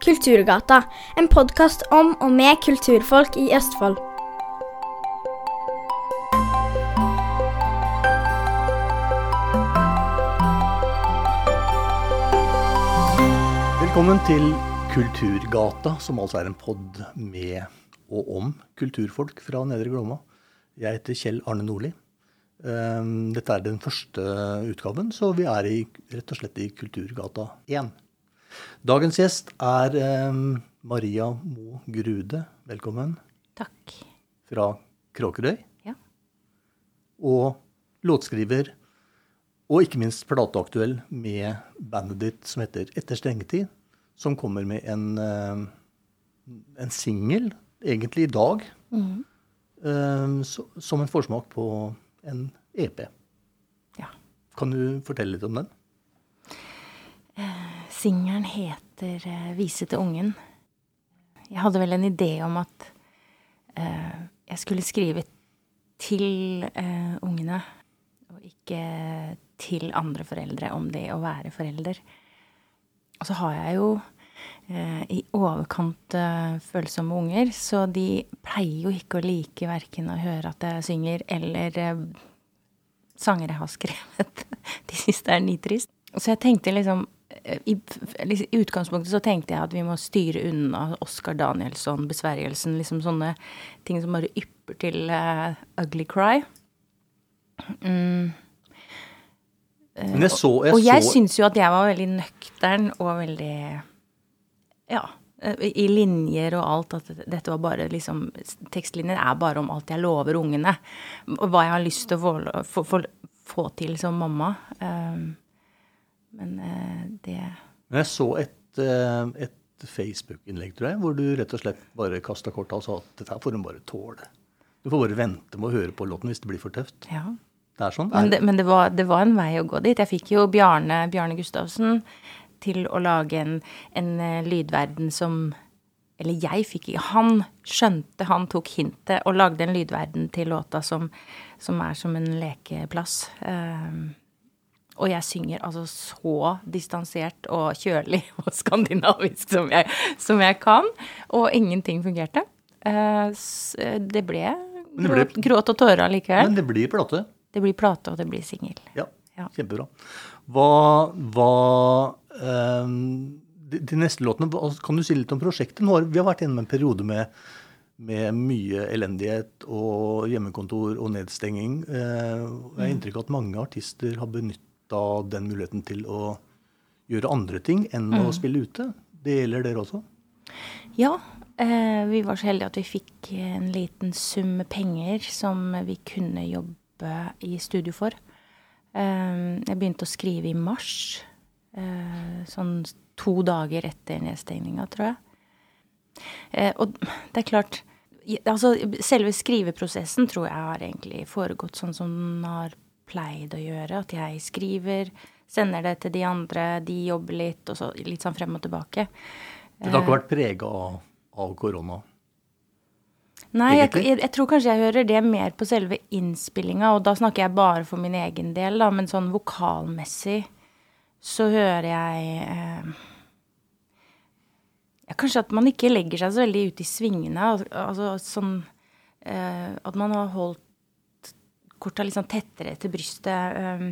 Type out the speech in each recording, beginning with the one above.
Kulturgata, en podkast om og med kulturfolk i Østfold. Velkommen til Kulturgata, som altså er en pod med og om kulturfolk fra Nedre Glomma. Jeg heter Kjell Arne Nordli. Ehm, Dette er den første utgaven, så vi er i, rett og slett i Kulturgata 1. Dagens gjest er ehm, Maria Mo Grude. Velkommen. Takk. Fra Kråkerøy. Ja. Og låtskriver, og ikke minst plateaktuell med bandet ditt som heter Etter stengetid, som kommer med en, eh, en singel, egentlig i dag, eh, så, som en forsmak på en EP. Ja. Kan du fortelle litt om den? Singelen heter eh, 'Vise til ungen'. Jeg hadde vel en idé om at eh, jeg skulle skrive til eh, ungene, og ikke til andre foreldre om det å være forelder. Og så har jeg jo eh, i overkant eh, følsomme unger, så de pleier jo ikke å like verken å høre at jeg synger, eller eh, sanger jeg har skrevet. De siste er nitrist. Så jeg tenkte liksom i, liksom, I utgangspunktet så tenkte jeg at vi må styre unna Oscar Danielsson, besvergelsen, liksom sånne ting som bare ypper til uh, ugly cry. Mm. Men jeg så, jeg og jeg så syns jo at jeg var veldig nøktern og veldig Ja. I linjer og alt. At dette var bare liksom Tekstlinjer er bare om alt jeg lover ungene. Og hva jeg har lyst til å få, få, få, få til som mamma. Um, men eh, det jeg så et, eh, et Facebook-innlegg, tror jeg, hvor du rett og slett bare kasta korta og sa at dette får hun bare tåle. Du får bare vente med å høre på låten hvis det blir for tøft. Ja. Det er sånn. Men, det, men det, var, det var en vei å gå dit. Jeg fikk jo Bjarne, Bjarne Gustavsen til å lage en, en eh, lydverden som Eller jeg fikk ikke Han skjønte, han tok hintet og lagde en lydverden til låta som, som er som en lekeplass. Um, og jeg synger altså så distansert og kjølig og skandinavisk som jeg, som jeg kan. Og ingenting fungerte. Eh, det ble, det ble- gråt, og tårer allikevel. men det blir plate. Det blir plate, og det blir singel. Ja, Ja. kjempebra. Hva, hva um, de, de neste låtene, kan du si litt om prosjektet? Har, vi har vært gjennom en periode med, med mye elendighet og hjemmekontor og nedstenging. Eh, jeg har inntrykk av at mange artister har benytta den muligheten til å gjøre andre ting enn å spille ute. Det gjelder dere også? Ja, eh, vi var så heldige at vi fikk en liten sum med penger som vi kunne jobbe i studio for. Eh, jeg begynte å skrive i mars. Eh, sånn to dager etter nedstengninga, tror jeg. Og det er klart Altså, selve skriveprosessen tror jeg har egentlig foregått sånn som den har pleid å gjøre. At jeg skriver, sender det til de andre, de jobber litt, og så litt sånn frem og tilbake. Det har ikke vært prega av, av korona. Nei, jeg, jeg, jeg tror kanskje jeg hører det mer på selve innspillinga, og da snakker jeg bare for min egen del, da, men sånn vokalmessig så hører jeg eh, ja, Kanskje at man ikke legger seg så veldig ut i svingene. Altså sånn eh, At man har holdt korta litt sånn tettere til brystet. eh,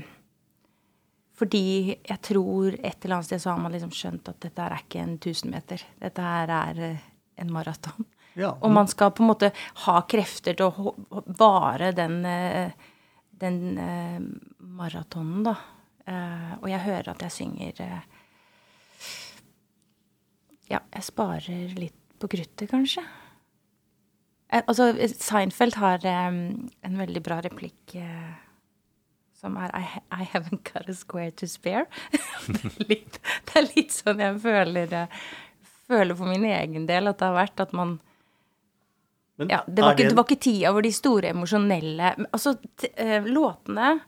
fordi jeg tror et eller annet sted så har man liksom skjønt at dette her er ikke en 1000-meter. Dette her er eh, en maraton. Ja, Og man skal på en måte ha krefter til å vare den, eh, den eh, maratonen, da. Og jeg hører at jeg synger Ja, jeg sparer litt på kruttet, kanskje. Eh, altså, Seinfeld har um, en veldig bra replikk uh, som er I, I haven't got a square to spare. det, er litt, det er litt sånn jeg føler, uh, føler for min egen del at det har vært at man Men ja, det var, ikke, det var ikke tida hvor de store emosjonelle Altså, t uh, låtene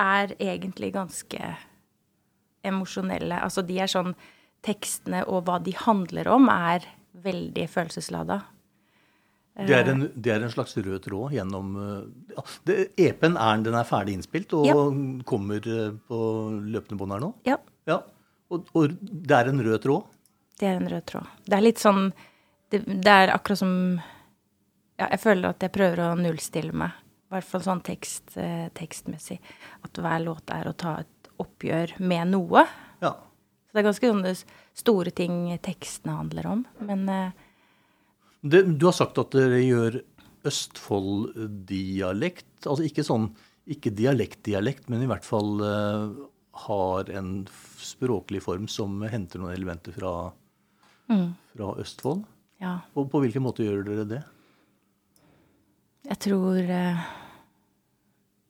er egentlig ganske emosjonelle. Altså, de er sånn Tekstene og hva de handler om, er veldig følelseslada. Det er, en, det er en slags rød tråd gjennom eh, ja, det- EP-en er, den er ferdig innspilt og Ja. kommer eh, på løpende bånd her nå. Ja. Ja, og, og det er en rød tråd. Det er en rød tråd. Det er litt sånn Det, det er akkurat som Ja, jeg føler at jeg prøver å nullstille meg. I hvert fall sånn tekst, eh, tekstmessig. At hver låt er å ta et oppgjør med noe. Ja. Så det er ganske sånne store ting tekstene handler om. Men eh, Det, du har sagt at dere gjør Østfold-dialekt. Altså ikke sånn ikke dialekt-dialekt, men i hvert fall uh, har en språklig form som henter noen elementer fra, fra Østfold. ja, Og på hvilken måte gjør dere det? jeg tror uh,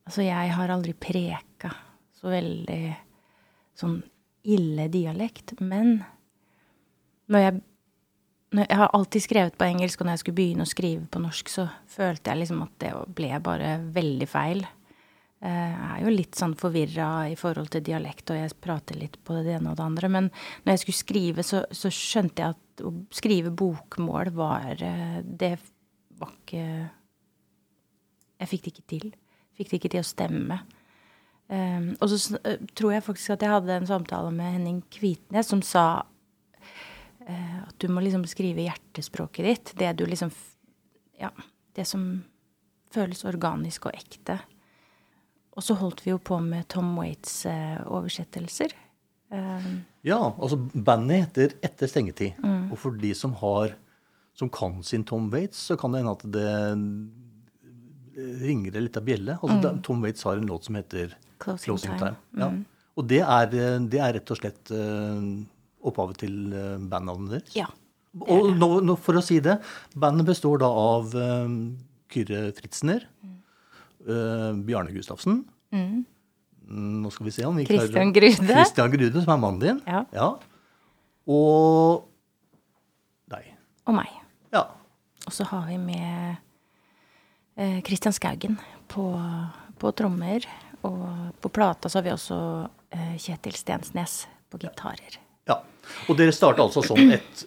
Altså, jeg har aldri preka så veldig sånn ille dialekt, men når jeg jeg har alltid skrevet på engelsk, og når jeg skulle begynne å skrive på norsk, så følte jeg liksom at det ble bare veldig feil. Eh, Jeg er jo litt sånn forvirra i forhold til dialekt, og jeg prater litt på det ene og det andre. Men når jeg skulle skrive, så, så skjønte jeg at å skrive bokmål var eh, Det var ikke Jeg fikk det ikke til. Fikk det ikke til å stemme. Um, og så eh, tror jeg faktisk at jeg hadde en samtale med Henning Kvitnes som sa eh, at du må liksom skrive hjertespråket ditt. Det du liksom Ja, det som føles organisk og ekte. Og så holdt vi jo på med Tom Waits eh, oversettelser. Um, Ja, altså bandet heter Etter stengetid. Og for de som har som kan sin Tom Waits, så kan det hende at det ringer en litt av bjelle. Altså, mm. Tom Waits har en låt som heter Closing Time. Time. Ja. Og det er, eh, det er rett og slett eh, opphavet til eh, bandnavnet deres? ja. Og nå, nå, for å si det, bandet består da av eh, Kyrre Fritzner, uh, Bjarne Gustavsen Mm, Nå skal vi se om vi klarer Christian Grude. Christian Grude, som er mannen din. Ja. Og deg. Og meg. Ja. Og så har vi med uh, Christian Skaugen på, på trommer. Og på plata så har vi også uh, Kjetil Stensnes på gitarer. Ja. Og dere starta altså som et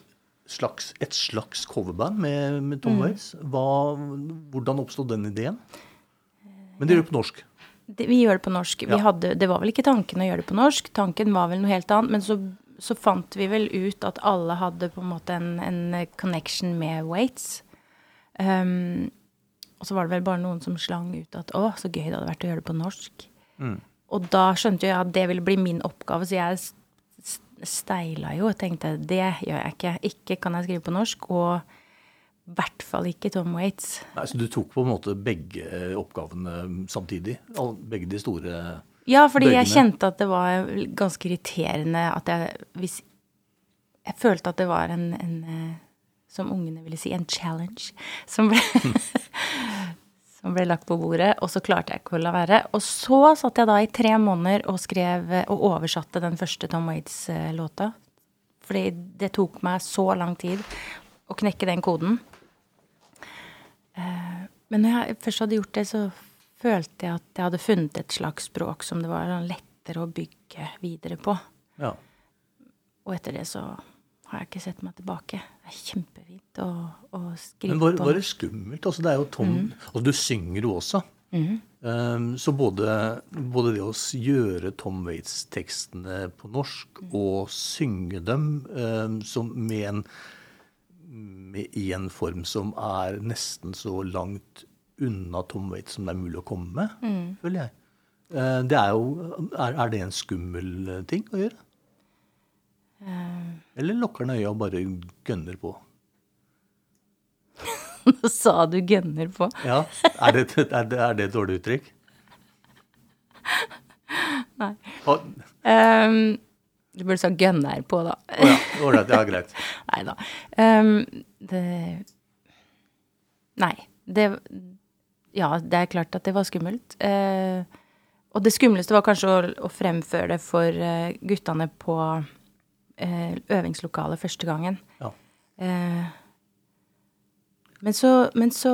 slags, et slags coverband med, med Mm. Tom Waits. Hva, hvordan oppstod den ideen? Men dere gjør det på norsk? Det, vi gjør det på norsk. Vi Ja. hadde, det var vel ikke tanken å gjøre det på norsk. Tanken var vel noe helt annet. Men så, så fant vi vel ut at alle hadde på en måte en, en connection med Waits. Um, og så var det vel bare noen som slang ut at å, så gøy det hadde vært å gjøre det på norsk. Mm. Og da skjønte jeg at det ville bli min oppgave, så jeg steila jo og tenkte det gjør jeg ikke. Ikke kan jeg skrive på norsk, og i hvert fall ikke Tom Waits. Nei, Så du tok på en måte begge eh, oppgavene samtidig? Begge de store Ja, fordi jeg kjente at det var ganske irriterende at jeg hvis Jeg følte at det var en, en eh, som ungene ville si, en challenge som ble, som ble lagt på bordet, og så klarte jeg ikke å la være. Og så satt jeg da i tre måneder og skrev og oversatte den første Tom Waits-låta. Fordi det tok meg så lang tid å knekke den koden. Eh, Men når jeg først hadde gjort det, så følte jeg at jeg hadde funnet et slags språk som det var lettere å bygge videre på. Ja. Og etter det så har jeg ikke sett meg tilbake. Det er kjempefint å, å skrive Men var, på. var det skummelt? Altså, det er jo Tom Og du synger jo også. Um, så både, både det å gjøre Tom Waits-tekstene på norsk og synge dem um, som med en, med, i en form som er nesten så langt unna Tom Waits som det er mulig å komme med, føler jeg. Uh, det er jo er, er det en skummel uh, ting å gjøre? Eller lukker han øya og bare gønner på? Nå sa du gønner på. Ja, Er det, er det, er det et dårlig uttrykk? Nei. Og, um, du burde sagt gønner på, da. å ja, ålreit. Ja, greit. Nei da. Um, det Nei. Det Ja, det er klart at det var skummelt. Uh, og det skumleste var kanskje å, å fremføre det for uh, guttene på eh, øvingslokalet første gangen. Ja. Eh, men så Men så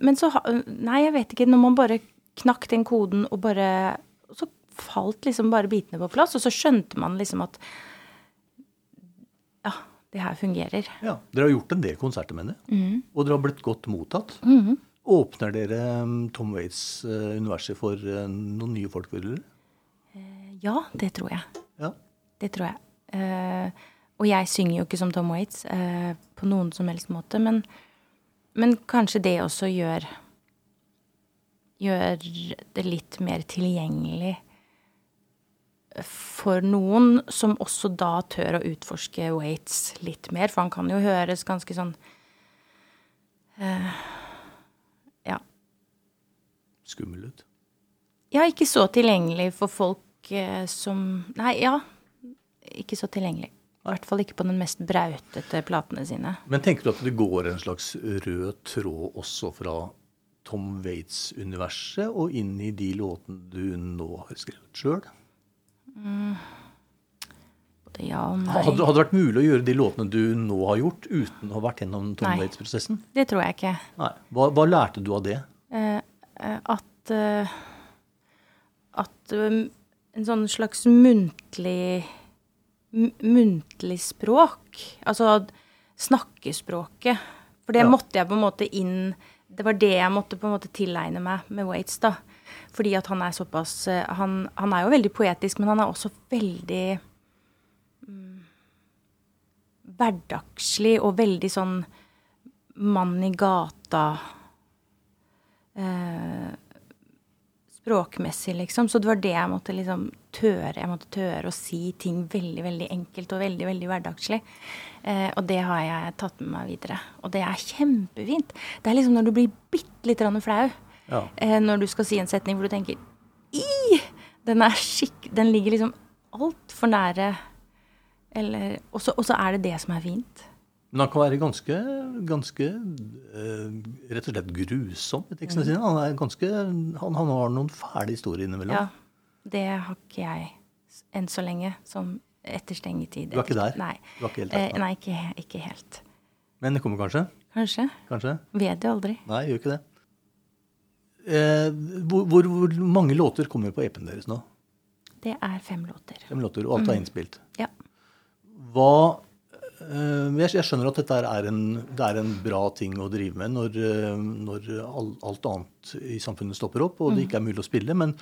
Men så Nei, jeg vet ikke. Når man bare knakk den koden og bare Så falt liksom bare bitene på plass, og så skjønte man liksom at Ja, det her fungerer. ja. Dere har gjort en del konserter med det, Mm. og dere har blitt godt mottatt. Åpner dere um, Tom Waits-universet for uh, noen nye folk? Vil dere? Ja, det tror jeg. Ja. Det tror jeg. Eh, og jeg synger jo ikke som Tom Waits eh, på noen som helst måte, men, men kanskje det også gjør Gjør det litt mer tilgjengelig for noen som også da tør å utforske Waits litt mer, for han kan jo høres ganske sånn uh, Ja. Skummel ut. Ja, ikke så tilgjengelig for folk uh, som Nei, ja. Ikke så tilgjengelig. I hvert fall ikke på den mest brautete platene sine. Men tenker du at det går en slags rød tråd også fra Tom Waits-universet og inn i de låtene du nå har skrevet sjøl? Både ja og nei. Hadde, hadde det vært mulig å gjøre de låtene du nå har gjort, uten å ha vært gjennom Tom. Waits-prosessen? Det tror jeg ikke. Nei. Hva, hva lærte du av det? Eh, eh, at eh, At um, en sånn slags muntlig Muntlig språk, altså snakkespråket For det Ja. måtte jeg på en måte inn Det var det jeg måtte på en måte tilegne meg med Waits, da. Fordi at han er såpass eh, Han, han er jo veldig poetisk, men han er også veldig mm, hverdagslig og veldig sånn mann i gata eh, språkmessig, liksom. Så det var det jeg måtte liksom tøre. Jeg måtte tøre å si ting veldig, veldig enkelt og veldig, veldig hverdagslig. Eh, og det har jeg tatt med meg videre. Og det er kjempefint. Det er liksom når du blir bitte litt flau. Ja. Eh, når du skal si en setning hvor du tenker I! Den er skikk... Den ligger liksom altfor nære. Eller og så er det det som er fint. Men han kan være ganske, ganske uh, rett og slett grusom i tekstene Mm. sine. Han, er ganske, han, han har noen fæle historier innimellom. Ja. Det har ikke jeg enn så lenge, som etter stengetid. Du er ikke der? Nei. Du er ikke helt Eh, der, nei. nei, ikke, ikke helt. Men det kommer kanskje? Kanskje. Kanskje? Vet jo aldri. Nei, gjør ikke det. Eh, hvor, hvor, hvor mange låter kommer på EP-en deres nå? Det er fem låter. Fem låter, og alt er innspilt. Ja. Hva eh, jeg, jeg skjønner at dette er en, det er en bra ting å drive med når, eh, når alt annet i samfunnet stopper opp og det ikke er mulig å spille, men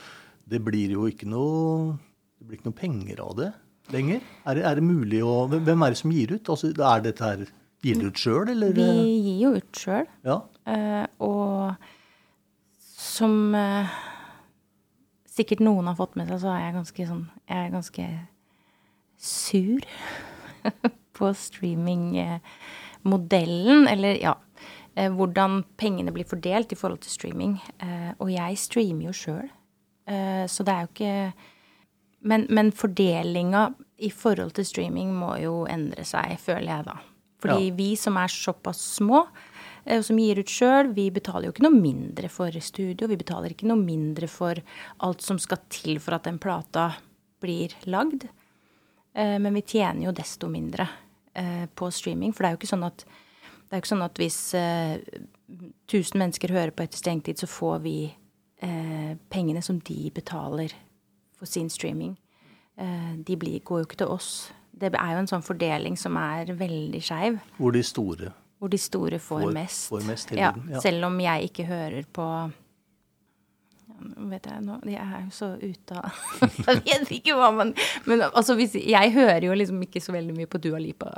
det blir jo ikke noe, det blir ikke noe penger av det lenger. Er det, er det mulig å Hvem er det som gir ut? Altså, er dette her Gir dere ut sjøl, eller? Vi gir jo ut sjøl. Ja. Eh, og som eh, sikkert noen har fått med seg, så er jeg ganske sånn Jeg er ganske sur på streamingmodellen. Eller ja eh, Hvordan pengene blir fordelt i forhold til streaming. Eh, og jeg streamer jo sjøl, eh, så det er jo ikke men, men fordelinga i forhold til streaming må jo endre seg, føler jeg da. Fordi Ja. vi som er såpass små, og som gir ut sjøl, vi betaler jo ikke noe mindre for studio. Vi betaler ikke noe mindre for alt som skal til for at den plata blir lagd. Men vi tjener jo desto mindre på streaming. For det er jo ikke sånn at, det er jo ikke sånn at hvis tusen 1000 mennesker hører på etter stengtid, så får vi eh, pengene som de betaler for sin streaming. Eh, de blir, går jo ikke til oss. Det er jo en sånn fordeling som er veldig skeiv. Hvor de store Hvor de store får, Får- mest. får mest ja, ja. Selv om jeg ikke hører på vet jeg, nå, Jeg er jo så ute av Jeg vet ikke hva man Men altså, hvis, jeg hører jo liksom ikke så veldig mye på Dua Lipa.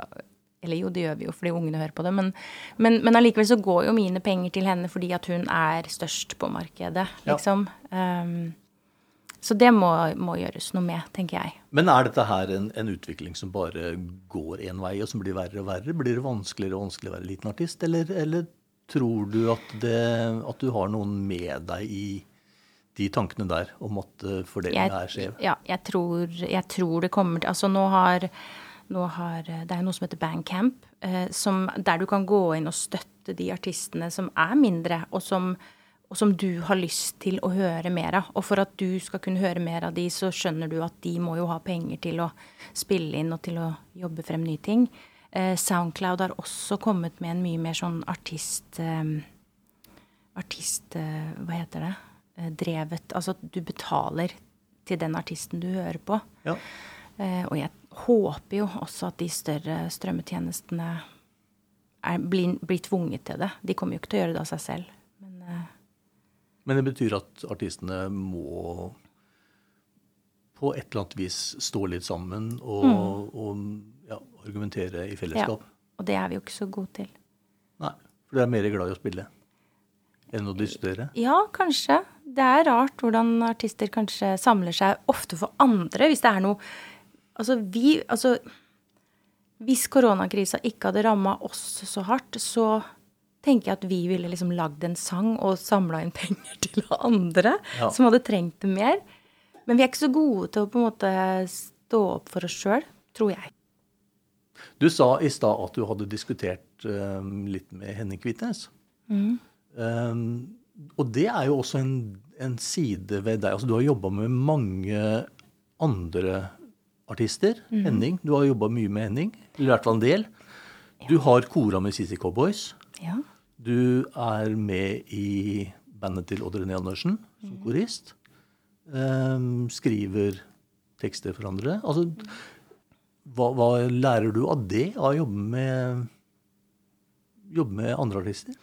Eller jo, det gjør vi jo fordi ungene hører på det. Men, men, men allikevel så går jo mine penger til henne fordi at hun er størst på markedet, Ja. liksom. Um, så det må, må gjøres noe med, tenker jeg. Men er dette her en, en utvikling som bare går én vei, og som blir verre og verre? Blir det vanskeligere og vanskeligere å være liten artist, eller, eller tror du at, det, at du har noen med deg i de tankene der om at fordelinga fordelingen er skjev? Ja, jeg tror, jeg tror det kommer til Altså nå har, nå har Det er jo noe som heter Bandcamp, eh, som, der du kan gå inn og støtte de artistene som er mindre, og som, og som du har lyst til å høre mer av. Og for at du skal kunne høre mer av de, så skjønner du at de må jo ha penger til å spille inn og til å jobbe frem nye ting. Eh, Soundcloud har også kommet med en mye mer sånn artist... Eh, artist... eh, Hva heter det? Eh, Drevet Altså at du betaler til den artisten du hører på. Ja. Eh, og jeg håper jo også at de større strømmetjenestene er, blir, blir tvunget til det. De kommer jo ikke til å gjøre det av seg selv. Men eh, Men det betyr at artistene må på et eller annet vis stå litt sammen og, og ja, argumentere i fellesskap. Ja, Og det er vi jo ikke så gode til. Nei, for du er mer glad i å spille enn å diskutere. Ja, kanskje. Det er rart hvordan artister kanskje samler seg ofte for andre, hvis det er noe Altså, vi Altså, hvis koronakrisa ikke hadde ramma oss så hardt, så tenker jeg at vi ville liksom lagd en sang og samla inn penger til andre Ja. som hadde trengt det mer. Men vi er ikke så gode til å på en måte stå opp for oss sjøl, tror jeg. Du sa i stad at du hadde diskutert um, litt med Henning Kvitnes. Eh, og det er jo også en, en side ved deg. Altså, du har jobba med mange andre artister. Henning. Du har jobba mye med Henning. Eller i hvert fall en del. Du har kora med CC Cowboys. Ja. Du er med i bandet til Odd René Andersen som korist. Um, skriver tekster for andre. Altså, hva, hva lærer du av det, av å jobbe med, jobbe med andre artister?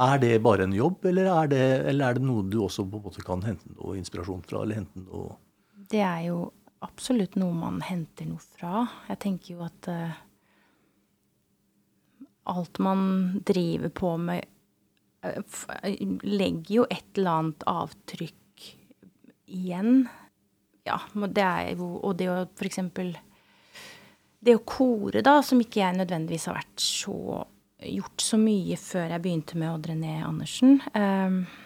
Er det bare en jobb, eller er det, eller er det noe du også på en måte kan hente noe inspirasjon fra? eller hente noe... Det er jo absolutt noe man henter noe fra. Jeg tenker jo at uh, alt man driver på med, uh, legger jo et eller annet avtrykk igjen. Ja, det er jo Og det å for Det å kore, da, som ikke jeg nødvendigvis har vært så gjort så mye før jeg begynte med Odd René Andersen. eh,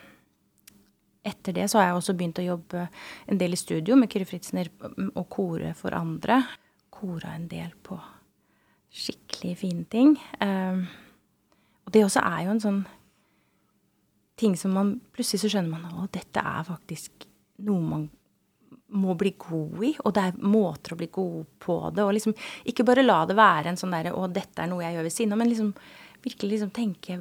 etter det så har jeg også begynt å jobbe en del i studio med Kyrre Fritzner og kore for andre. Kora en del på skikkelig fine ting. Um, og det også er jo en sånn ting som man Plutselig så skjønner man at dette er faktisk noe man må bli god i, og det er måter å bli god på det. Og liksom ikke bare la det være en sånn derre 'Å, dette er noe jeg gjør ved siden av', men liksom virkelig liksom tenke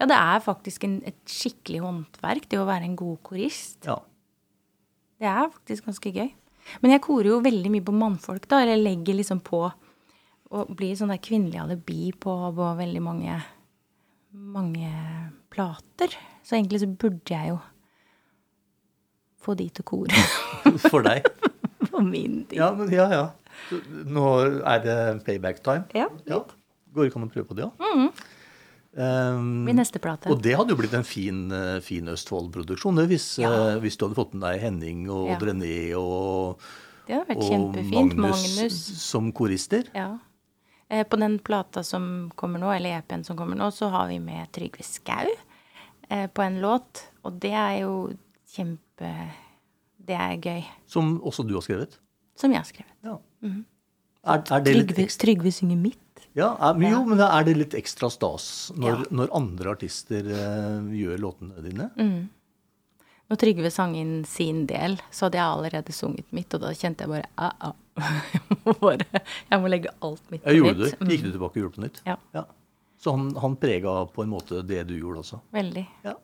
Ja, det er faktisk en, et skikkelig håndverk, det å være en god korist. Ja. Det er faktisk ganske gøy. Men jeg korer jo veldig mye på mannfolk, da. Eller legger liksom på Og blir sånn der kvinnelig alibi på, på veldig mange, mange plater. Så egentlig så burde jeg jo få de til å kore For deg? For min tid. Ja, men ja, ja. Nå er det payback time. Ja. Ja. Går ikke an å prøve på det òg? Um, Min neste plate. og det hadde jo blitt en fin, eh, fin Østfold-produksjon hvis, Ja. uh, hvis du hadde fått med deg Henning og Ja. Drené og, og. Magnus, Magnus. som korister. Ja. Eh, På den plata som kommer nå, eller EP-en som kommer nå, så har vi med Trygve Skau eh, på en låt. Og det er jo kjempe Det er gøy. Som også du har skrevet. Som jeg har skrevet. Ja. Er, er det Trygve, Trygve synger mitt. Ja, er, men jo, men er det litt ekstra stas når, Ja. når andre artister uh, gjør låtene dine? Mm. Når Trygve sang inn sin del, så hadde jeg allerede sunget mitt, og da kjente jeg bare ah, ah. Jeg må bare Jeg må legge alt mitt på nytt. gjorde nytt. det. Gikk du tilbake og gjorde på nytt? Ja. Så han, han prega på en måte det du gjorde også? Veldig. Ja.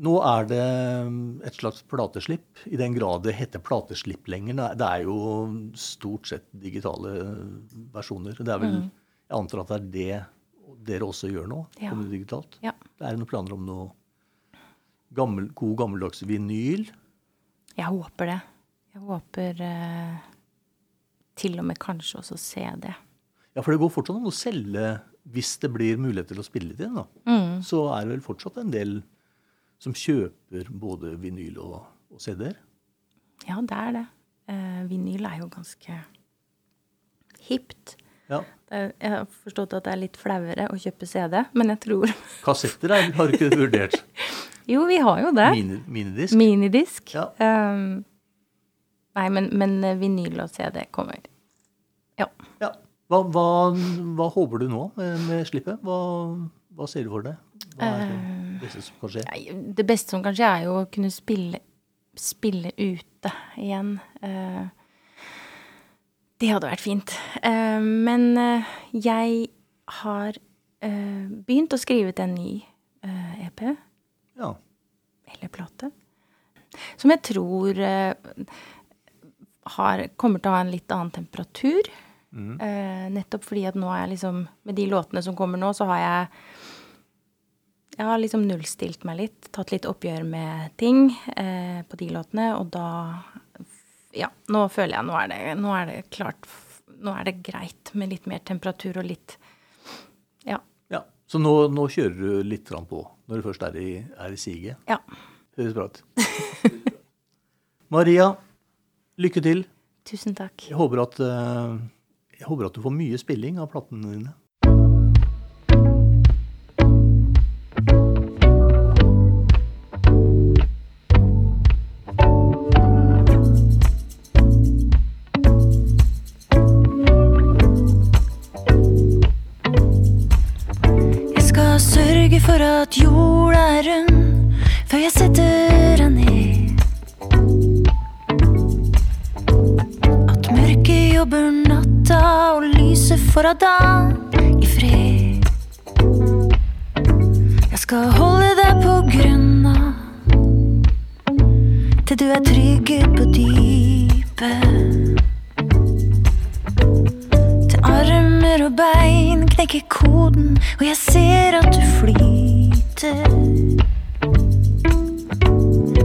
Nå er det um, et slags plateslipp, i den grad det heter plateslipp lenger. Det er- jo stort sett digitale versjoner. Det er vel, Jeg antar at det er det dere også gjør nå? Ja. kommer det digitalt? Ja. Det er noen planer om noe gammel, god gammeldags vinyl? Jeg håper det. Jeg håper eh, til og med kanskje også CD. Ja, for det går fortsatt an å selge hvis det blir mulighet til å spille det inn. da. Mm. Så er det vel fortsatt en del som kjøper både vinyl og, og CD-er. Ja, det er det. Eh, vinyl er jo ganske hipt. Ja. Er, jeg har forstått at det er litt flauere å kjøpe CD, men jeg tror Kassetter er, har du ikke vurdert. Jo, vi har jo det. Mini, minidisk. Minidisk. Ja. Um, nei, men, men eh, vinyl og CD kommer. Ja. Ja. Hva, hva, hva håper du nå med, med slippet? Hva, hva ser du for deg? Hva er det beste som kan skje? Det beste som kan skje, er jo å kunne spille, spille ute igjen. Eh, det hadde vært fint. Eh, men eh, jeg har eh, begynt å skrive til en ny eh, EP, Ja. eller plate, som jeg tror eh, har, kommer til å ha en litt annen temperatur. Eh, nettopp fordi at nå er jeg liksom Med de låtene som kommer nå, så har jeg jeg har liksom nullstilt meg litt, tatt litt oppgjør med ting eh, på de låtene, og da Ja, nå føler jeg nå er, det, nå er det klart Nå er det greit med litt mer temperatur og litt Ja. Ja, Så nå, nå kjører du litt fram på når du først er i, er i siget? Ja. Høres bra ut. Maria, lykke til. Tusen takk. Jeg håper at, eh, jeg håper at du får mye spilling av platene dine. At jorda er rund før jeg setter den ned. At mørket jobber natta og lyset får av dagen i fred. Jeg skal holde deg på grunna til du er trygget på dypet. Til armer og bein knekker koden, og jeg ser at du flyter.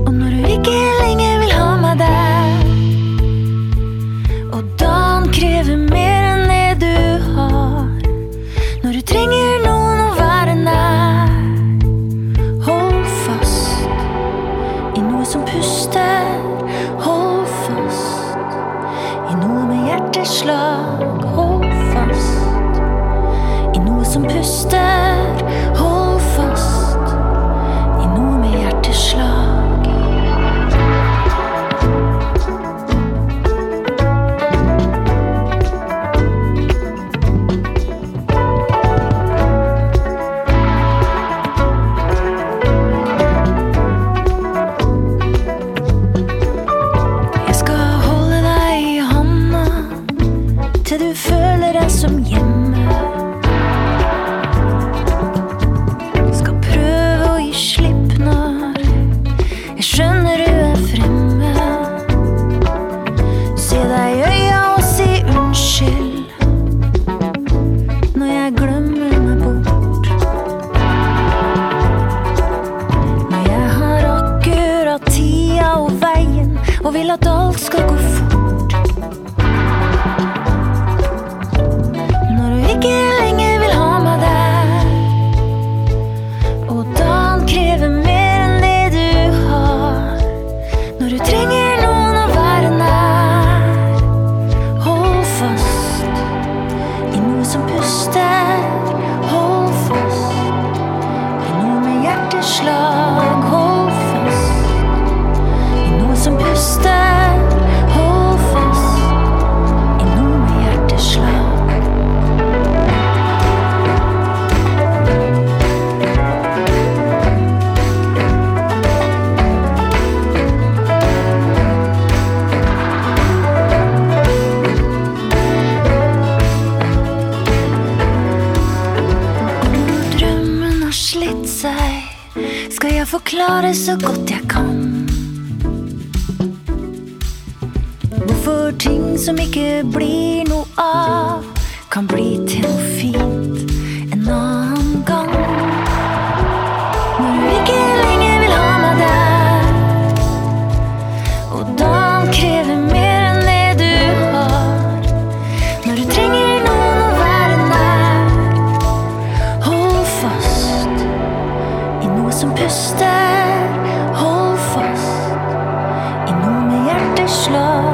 Og når du ikke lenger vil ha meg der, og dagen krever mer enn det du har, når du trenger noen å være nær, hold fast i noe som puster, hold fast i noe med hjerteslag, hold fast. I noe som puster, når jeg så godt jeg kan. Hvorfor ting som ikke blir noe av, kan bli til noe fint en annen gang. Når du ikke lenger vil ha meg der, og dagen krever mer enn det du har. Når du trenger noen å være nær, hold fast i noe som puster. slow.